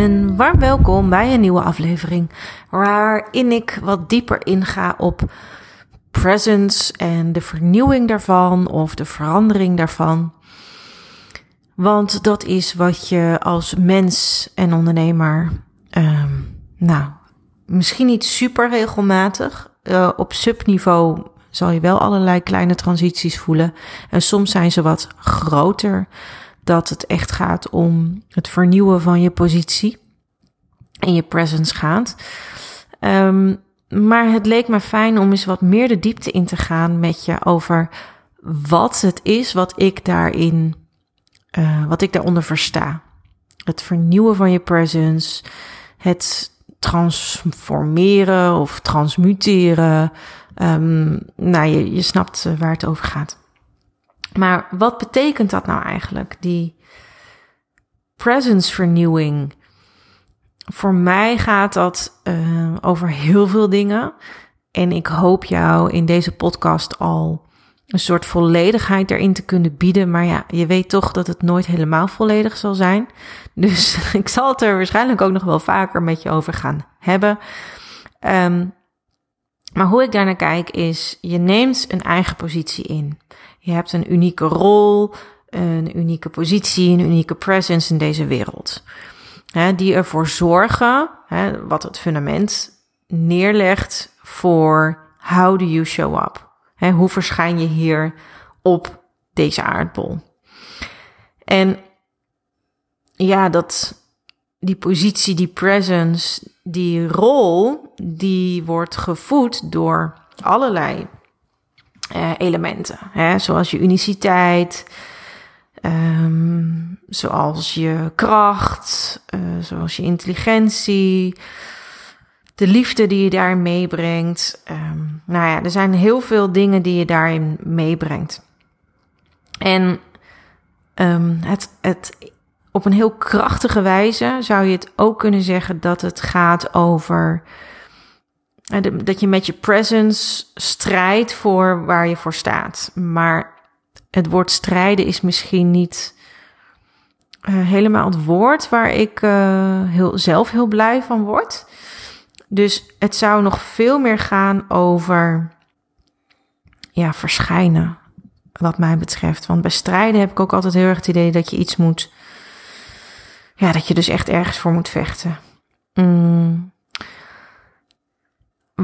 Een warm welkom bij een nieuwe aflevering waarin ik wat dieper inga op presence en de vernieuwing daarvan of de verandering daarvan. Want dat is wat je als mens en ondernemer, um, nou, misschien niet super regelmatig, uh, op subniveau zal je wel allerlei kleine transities voelen. En soms zijn ze wat groter dat het echt gaat om het vernieuwen van je positie en je presence gaat. Um, maar het leek me fijn om eens wat meer de diepte in te gaan met je over wat het is wat ik daarin, uh, wat ik daaronder versta. Het vernieuwen van je presence, het transformeren of transmuteren. Um, nou, je, je snapt eh, waar het over gaat. Maar wat betekent dat nou eigenlijk? Die presence vernieuwing. Voor mij gaat dat uh, over heel veel dingen. En ik hoop jou in deze podcast al een soort volledigheid erin te kunnen bieden. Maar ja, je weet toch dat het nooit helemaal volledig zal zijn. Dus ik zal het er waarschijnlijk ook nog wel vaker met je over gaan hebben. Um, maar hoe ik daarnaar kijk is, je neemt een eigen positie in. Je hebt een unieke rol, een unieke positie, een unieke presence in deze wereld. Hè, die ervoor zorgen, hè, wat het fundament neerlegt voor how do you show up? Hè, hoe verschijn je hier op deze aardbol? En ja, dat, die positie, die presence, die rol, die wordt gevoed door allerlei uh, elementen. Hè? Zoals je uniciteit, um, zoals je kracht, uh, zoals je intelligentie, de liefde die je daarin meebrengt. Um, nou ja, er zijn heel veel dingen die je daarin meebrengt. En um, het, het op een heel krachtige wijze zou je het ook kunnen zeggen dat het gaat over eh, dat je met je presence strijdt voor waar je voor staat. Maar het woord strijden is misschien niet uh, helemaal het woord waar ik uh, heel, zelf heel blij van word. Dus het zou nog veel meer gaan over ja, verschijnen, wat mij betreft. Want bij strijden heb ik ook altijd heel erg het idee dat je iets moet. Ja, dat je dus echt ergens voor moet vechten. Mm.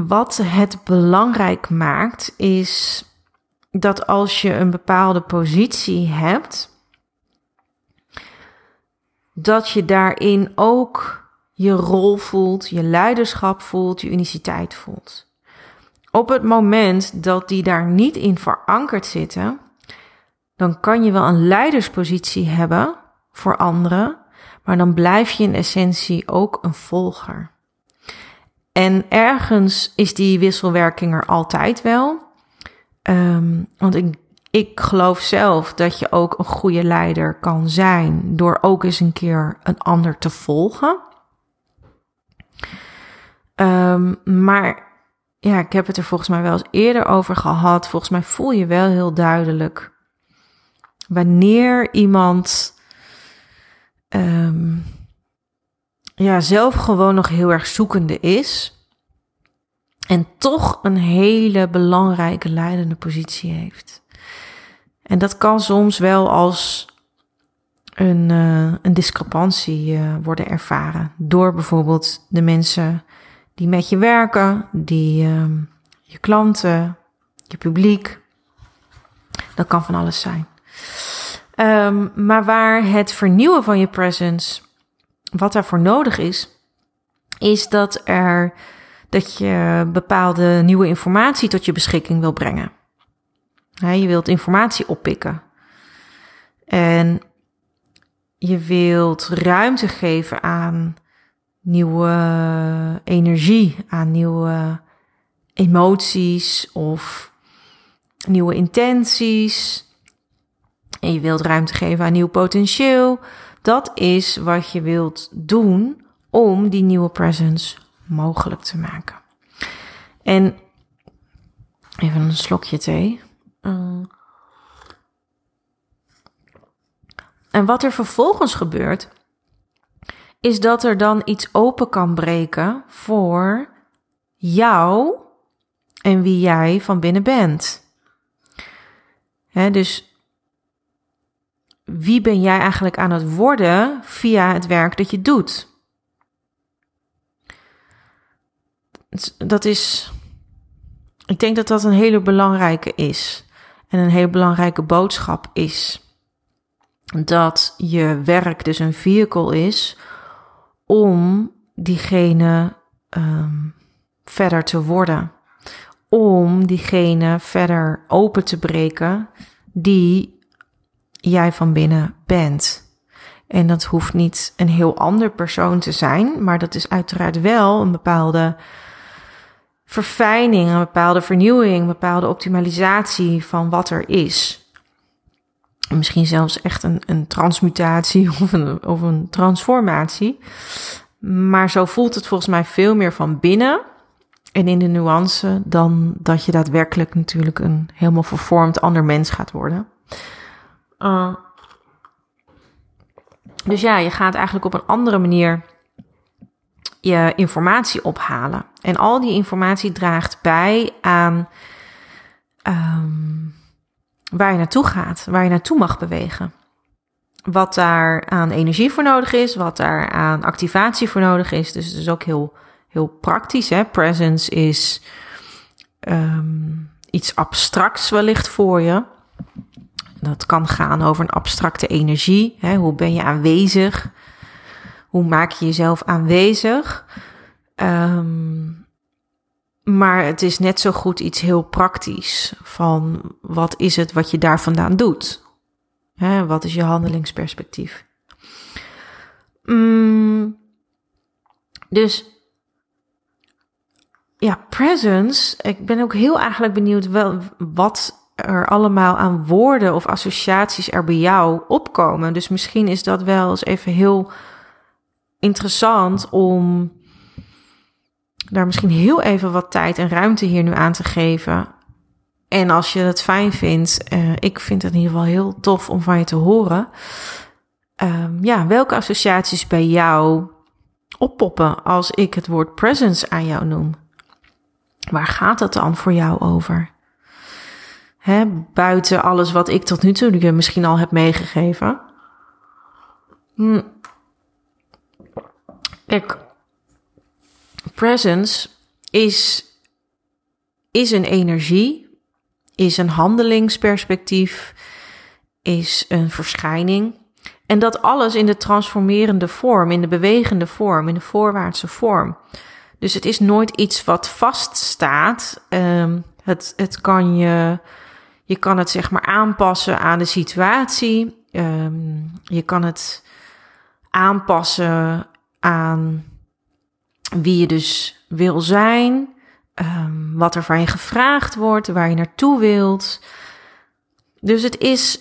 Wat het belangrijk maakt, is dat als je een bepaalde positie hebt, dat je daarin ook je rol voelt, je leiderschap voelt, je uniciteit voelt. Op het moment dat die daar niet in verankerd zitten, dan kan je wel een leiderspositie hebben voor anderen, maar dan blijf je in essentie ook een volger. En ergens is die wisselwerking er altijd wel. Um, want ik, ik geloof zelf dat je ook een goede leider kan zijn door ook eens een keer een ander te volgen. Um, maar ja, ik heb het er volgens mij wel eens eerder over gehad. Volgens mij voel je wel heel duidelijk wanneer iemand um, ja, zelf gewoon nog heel erg zoekende is. En toch een hele belangrijke leidende positie heeft. En dat kan soms wel als een, uh, een discrepantie uh, worden ervaren. Door bijvoorbeeld de mensen die met je werken, die, uh, je klanten, je publiek. Dat kan van alles zijn. Um, maar waar het vernieuwen van je presence wat daarvoor nodig is, is dat er dat je bepaalde nieuwe informatie tot je beschikking wil brengen. je wilt informatie oppikken. En je wilt ruimte geven aan nieuwe energie, aan nieuwe emoties of nieuwe intenties. En je wilt ruimte geven aan nieuw potentieel. Dat is wat je wilt doen om die nieuwe presence mogelijk te maken. En even een slokje thee. Uh. En wat er vervolgens gebeurt, is dat er dan iets open kan breken voor jou en wie jij van binnen bent. dus wie ben jij eigenlijk aan het worden via het werk dat je doet? Dat is, ik denk dat dat een hele belangrijke is. En een hele belangrijke boodschap is dat je werk dus een vehicle is om diegene um, verder te worden. Om diegene verder open te breken die jij van binnen bent. En dat hoeft niet een heel ander persoon te zijn, maar dat is uiteraard wel een bepaalde verfijning, een bepaalde vernieuwing, een bepaalde optimalisatie van wat er is. Misschien zelfs echt een, een transmutatie of een, of een transformatie. Maar zo voelt het volgens mij veel meer van binnen en in de nuance dan dat je daadwerkelijk natuurlijk een helemaal vervormd ander mens gaat worden. Uh, dus ja, je gaat eigenlijk op een andere manier je informatie ophalen. En al die informatie draagt bij aan um, waar je naartoe gaat, waar je naartoe mag bewegen. Wat daar aan energie voor nodig is, wat daar aan activatie voor nodig is. Dus het is ook heel, heel praktisch. Hè? Presence is um, iets abstracts wellicht voor je. Dat kan gaan over een abstracte energie. Hè? Hoe ben je aanwezig? Hoe maak je jezelf aanwezig? Um, maar het is net zo goed iets heel praktisch. Van wat is het wat je daar vandaan doet? Hè, wat is je handelingsperspectief? Mm, dus ja, presence. Ik ben ook heel eigenlijk benieuwd wel wat er allemaal aan woorden of associaties er bij jou opkomen. Dus misschien is dat wel eens even heel interessant om daar misschien heel even wat tijd en ruimte hier nu aan te geven. En als je het fijn vindt, uh, ik vind het in ieder geval heel tof om van je te horen. Um, ja, welke associaties bij jou oppoppen als ik het woord presence aan jou noem? Waar gaat het dan voor jou over? Buiten alles wat ik tot nu toe je misschien al heb meegegeven. Hm. Kijk, presence is, is een energie, is een handelingsperspectief, is een verschijning. En dat alles in de transformerende vorm, in de bewegende vorm, in de voorwaartse vorm. Dus het is nooit iets wat vaststaat. Um, het, het kan je, je kan het zeg maar aanpassen aan de situatie. Um, je kan het aanpassen aan wie je dus wil zijn, um, wat er van je gevraagd wordt, waar je naartoe wilt. Dus het is,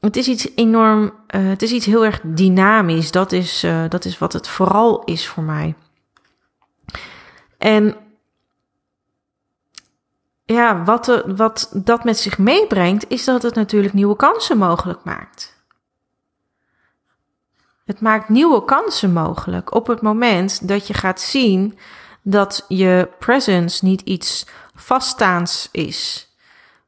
het is iets enorm, uh, het is iets heel erg dynamisch. Dat is, uh, dat is wat het vooral is voor mij. En ja, wat, de, wat dat met zich meebrengt, is dat het natuurlijk nieuwe kansen mogelijk maakt. Het maakt nieuwe kansen mogelijk op het moment dat je gaat zien dat je presence niet iets vaststaands is,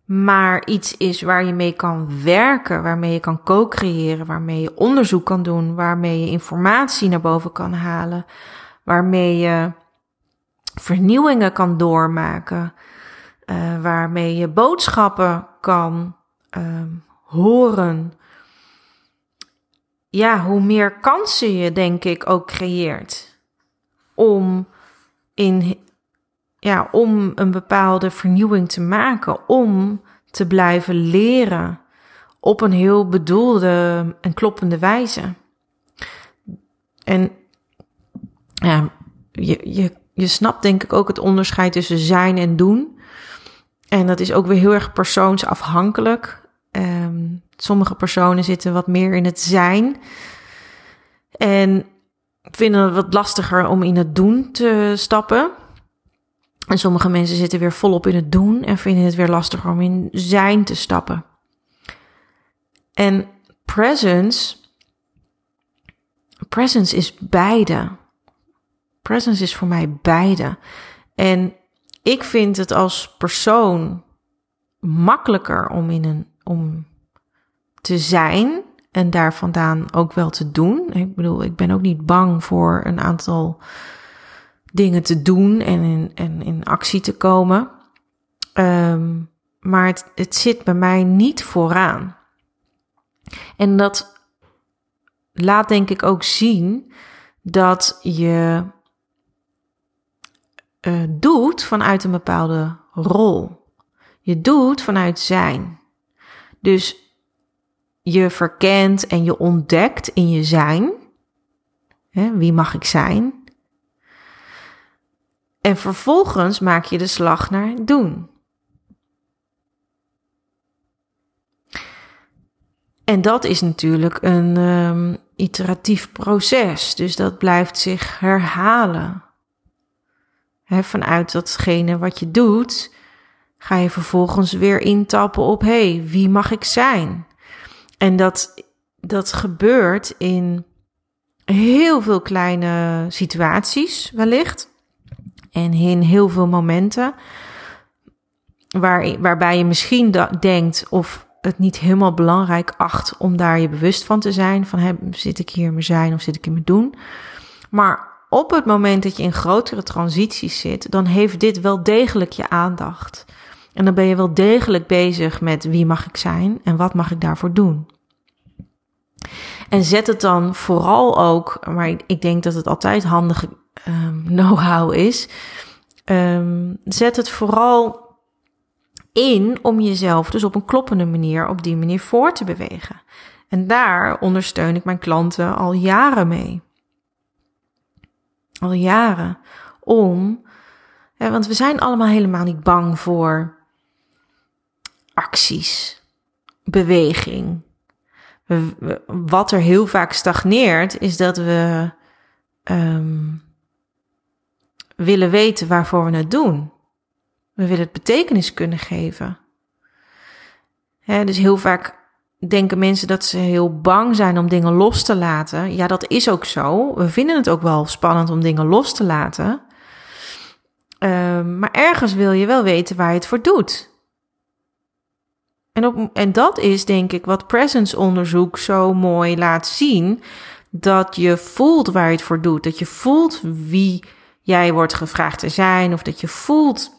maar iets is waar je mee kan werken, waarmee je kan co-creëren, waarmee je onderzoek kan doen, waarmee je informatie naar boven kan halen, waarmee je vernieuwingen kan doormaken, uh, waarmee je boodschappen kan uh, horen, ja, hoe meer kansen je denk ik ook creëert om in ja, om een bepaalde vernieuwing te maken, om te blijven leren op een heel bedoelde en kloppende wijze. En ja, je, je, je snapt denk ik ook het onderscheid tussen zijn en doen. En dat is ook weer heel erg persoonsafhankelijk. Um, sommige personen zitten wat meer in het zijn. En vinden het wat lastiger om in het doen te stappen. En sommige mensen zitten weer volop in het doen en vinden het weer lastiger om in zijn te stappen. En presence, presence is beide. Presence is voor mij beide. En ik vind het als persoon makkelijker om in een om te zijn en daar vandaan ook wel te doen. Ik bedoel, ik ben ook niet bang voor een aantal dingen te doen en in, en in actie te komen. Um, maar het, het zit bij mij niet vooraan. En dat laat denk ik ook zien dat je uh, doet vanuit een bepaalde rol. Je doet vanuit zijn. Dus je verkent en je ontdekt in je zijn. Hè, wie mag ik zijn? En vervolgens maak je de slag naar doen. En dat is natuurlijk een um, iteratief proces. Dus dat blijft zich herhalen. Vanuit datgene wat je doet, ga je vervolgens weer intappen op: hé, hey, wie mag ik zijn? En dat, dat gebeurt in heel veel kleine situaties, wellicht. En in heel veel momenten. Waar, waarbij je misschien denkt of het niet helemaal belangrijk acht om daar je bewust van te zijn. Van hè, zit ik hier in mijn zijn of zit ik in mijn doen? Maar op het moment dat je in grotere transities zit, dan heeft dit wel degelijk je aandacht. En dan ben je wel degelijk bezig met wie mag ik zijn en wat mag ik daarvoor doen. En zet het dan vooral ook, maar ik denk dat het altijd handige um, know-how is. Um, zet het vooral in om jezelf dus op een kloppende manier op die manier voor te bewegen. En daar ondersteun ik mijn klanten al jaren mee. Al jaren. Om, hè, want we zijn allemaal helemaal niet bang voor acties, beweging. wat er heel vaak stagneert, is dat we um, willen weten waarvoor we het doen. We willen het betekenis kunnen geven. dus heel vaak denken mensen dat ze heel bang zijn om dingen los te laten. Ja, dat is ook zo. We vinden het ook wel spannend om dingen los te laten. Um, maar ergens wil je wel weten waar je het voor doet. En, op, en dat is denk ik wat presence onderzoek zo mooi laat zien. Dat je voelt waar je het voor doet. Dat je voelt wie jij wordt gevraagd te zijn. Of dat je voelt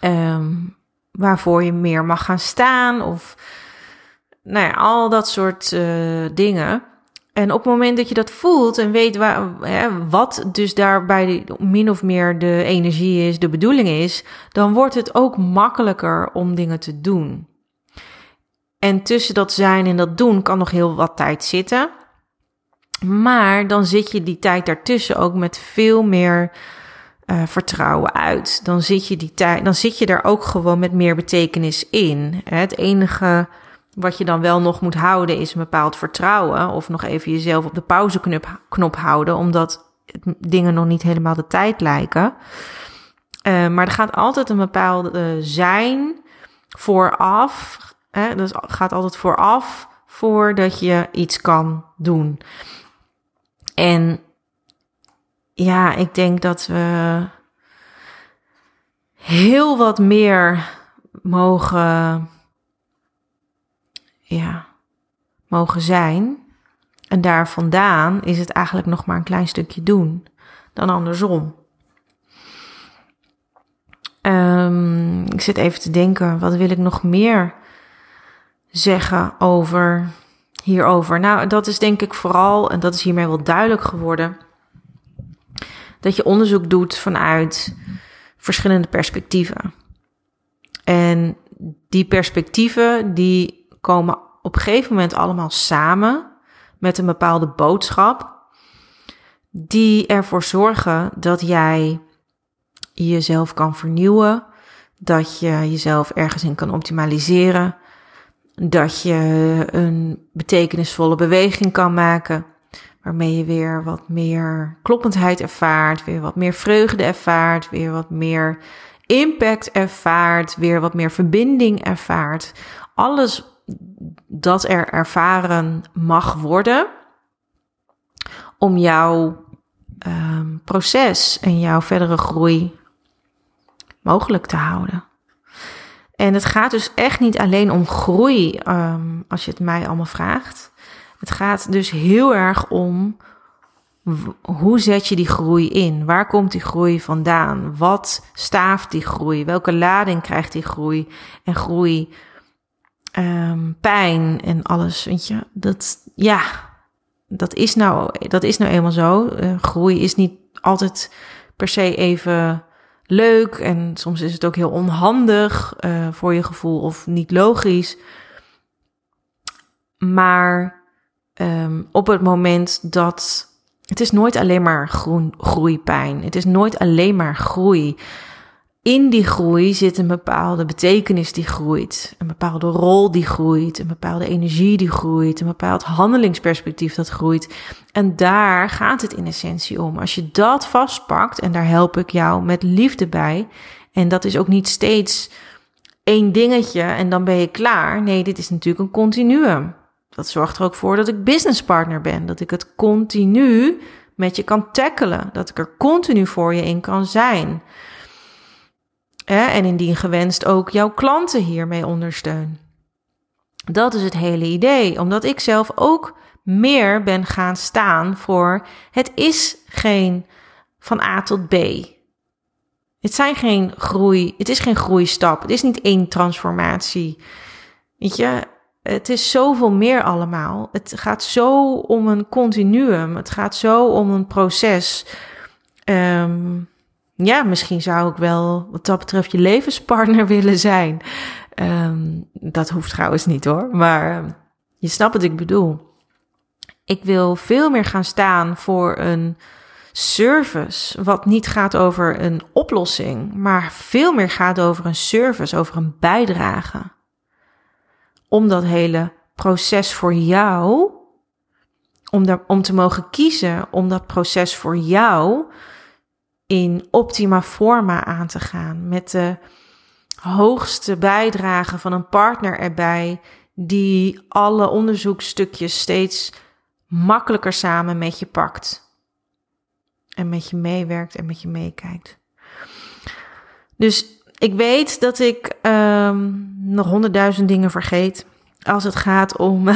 um, waarvoor je meer mag gaan staan of nou ja, al dat soort uh, dingen. En op het moment dat je dat voelt en weet waar, hè, wat dus daarbij min of meer de energie is, de bedoeling is, dan wordt het ook makkelijker om dingen te doen. En tussen dat zijn en dat doen kan nog heel wat tijd zitten. Maar dan zit je die tijd daartussen ook met veel meer uh, vertrouwen uit. Dan zit je die tijd, dan zit je daar ook gewoon met meer betekenis in. Het enige wat je dan wel nog moet houden is een bepaald vertrouwen. Of nog even jezelf op de pauzeknop knop houden, omdat dingen nog niet helemaal de tijd lijken. Uh, maar er gaat altijd een bepaalde zijn vooraf. Hè? Dus gaat altijd vooraf voordat je iets kan doen. En ja, ik denk dat we heel wat meer mogen, ja, mogen zijn. En daar vandaan is het eigenlijk nog maar een klein stukje doen dan andersom. Um, ik zit even te denken, wat wil ik nog meer zeggen over hierover? Nou, dat is denk ik vooral, en dat is hiermee wel duidelijk geworden dat je onderzoek doet vanuit verschillende perspectieven. En die perspectieven die komen op een gegeven moment allemaal samen met een bepaalde boodschap die ervoor zorgen dat jij jezelf kan vernieuwen, dat je jezelf ergens in kan optimaliseren, dat je een betekenisvolle beweging kan maken waarmee je weer wat meer kloppendheid ervaart, weer wat meer vreugde ervaart, weer wat meer impact ervaart, weer wat meer verbinding ervaart. Alles dat er ervaren mag worden, om jouw ehm, proces en jouw verdere groei mogelijk te houden. En het gaat dus echt niet alleen om groei, ehm, als je het mij allemaal vraagt. Het gaat dus heel erg om hoe zet je die groei in? Waar komt die groei vandaan? Wat staaft die groei? Welke lading krijgt die groei? En groei, um, pijn en alles, weet je? Dat, ja, dat is nou, dat is nou eenmaal zo. Uh, groei is niet altijd per se even leuk en soms is het ook heel onhandig uh, voor je gevoel of niet logisch. Maar um, op het moment dat het is nooit alleen maar groen, groeipijn. Het is nooit alleen maar groei. In die groei zit een bepaalde betekenis die groeit, een bepaalde rol die groeit, een bepaalde energie die groeit, een bepaald handelingsperspectief dat groeit. En daar gaat het in essentie om. Als je dat vastpakt, en daar help ik jou met liefde bij, en dat is ook niet steeds één dingetje en dan ben je klaar. Nee, dit is natuurlijk een continuum. Dat zorgt er ook voor dat ik businesspartner ben. Dat ik het continu met je kan tackelen. Dat ik er continu voor je in kan zijn. En indien gewenst ook jouw klanten hiermee ondersteun. Dat is het hele idee. Omdat ik zelf ook meer ben gaan staan voor het is geen van A tot B. Het zijn geen groei, het is geen groeistap. Het is niet één transformatie. Weet je, het is zoveel meer allemaal. Het gaat zo om een continuum. Het gaat zo om een proces. Um, ja, misschien zou ik wel wat dat betreft je levenspartner willen zijn. Um, dat hoeft trouwens niet hoor. Maar ehm, je snapt wat ik bedoel. Ik wil veel meer gaan staan voor een service. Wat niet gaat over een oplossing, maar veel meer gaat over een service, over een bijdrage om dat hele proces voor jou, om, daar, om te mogen kiezen om dat proces voor jou in optima forma aan te gaan. Met de hoogste bijdrage van een partner erbij, die alle onderzoekstukjes steeds makkelijker samen met je pakt. En met je meewerkt en met je meekijkt. Dus ik weet dat ik um, nog honderdduizend dingen vergeet. Als het gaat om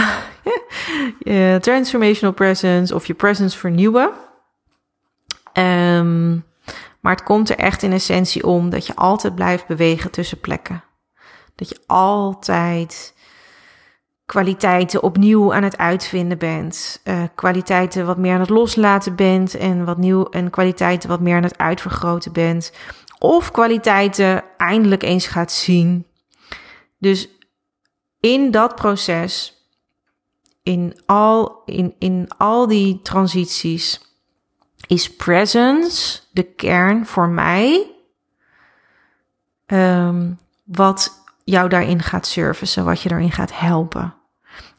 transformational presence of je presence vernieuwen. Um, maar het komt er echt in essentie om dat je altijd blijft bewegen tussen plekken. Dat je altijd kwaliteiten opnieuw aan het uitvinden bent. Uh, kwaliteiten wat meer aan het loslaten bent. En, wat nieuw, en kwaliteiten wat meer aan het uitvergroten bent of kwaliteiten eindelijk eens gaat zien. Dus in dat proces, in al, in, in al die transities, is presence de kern voor mij. Um, wat jou daarin gaat servicen, wat je daarin gaat helpen.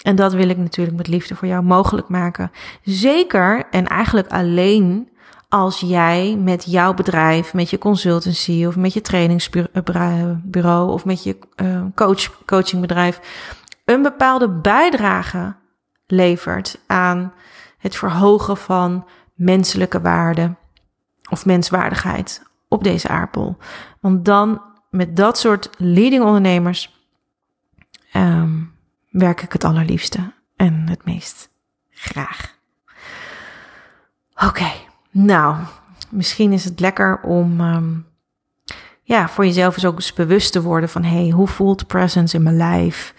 En dat wil ik natuurlijk met liefde voor jou mogelijk maken. Zeker en eigenlijk alleen als jij met jouw bedrijf, met je consultancy of met je trainingsbureau of met je uh, coach, coachingbedrijf een bepaalde bijdrage levert aan het verhogen van menselijke waarde of menswaardigheid op deze aardbol. Want dan met dat soort leading ondernemers um, werk ik het allerliefste en het meest graag. Oké. Nou, misschien is het lekker om um, ja, voor jezelf eens ook eens bewust te worden van hey, hoe voelt presence in mijn lijf?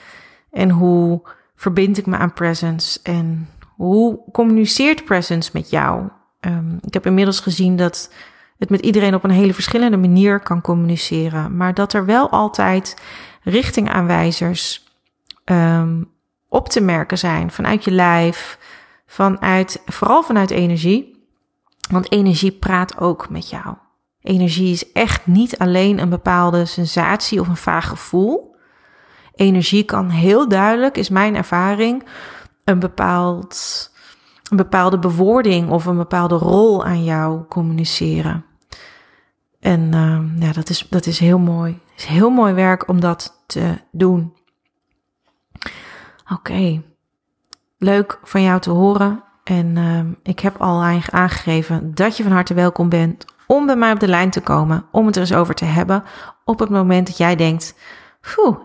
En hoe verbind ik me aan presence? En hoe communiceert presence met jou? Um, ik heb inmiddels gezien dat het met iedereen op een hele verschillende manier kan communiceren, maar dat er wel altijd richtingaanwijzers um, op te merken zijn vanuit je lijf, vanuit, vooral vanuit energie. Want energie praat ook met jou. Energie is echt niet alleen een bepaalde sensatie of een vaag gevoel. Energie kan heel duidelijk, is mijn ervaring, een, bepaald, een bepaalde bewoording of een bepaalde rol aan jou communiceren. En uh, ja, dat is, dat is heel mooi. Het is heel mooi werk om dat te doen. Oké, leuk van jou te horen En uh, ik heb al aangegeven dat je van harte welkom bent om bij mij op de lijn te komen, om het er eens over te hebben. Op het moment dat jij denkt,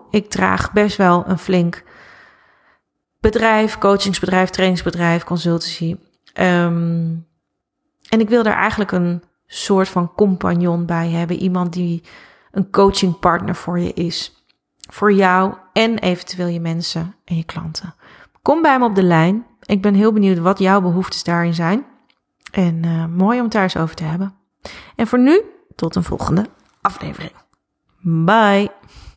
ik draag best wel een flink bedrijf, coachingsbedrijf, trainingsbedrijf, consultancy. Um, en ik wil daar eigenlijk een soort van compagnon bij hebben. Iemand die een coachingpartner voor je is. Voor jou en eventueel je mensen en je klanten. Kom bij me op de lijn. Ik ben heel benieuwd wat jouw behoeftes daarin zijn. En uh, mooi om het daar eens over te hebben. En voor nu, tot een volgende aflevering. Bye.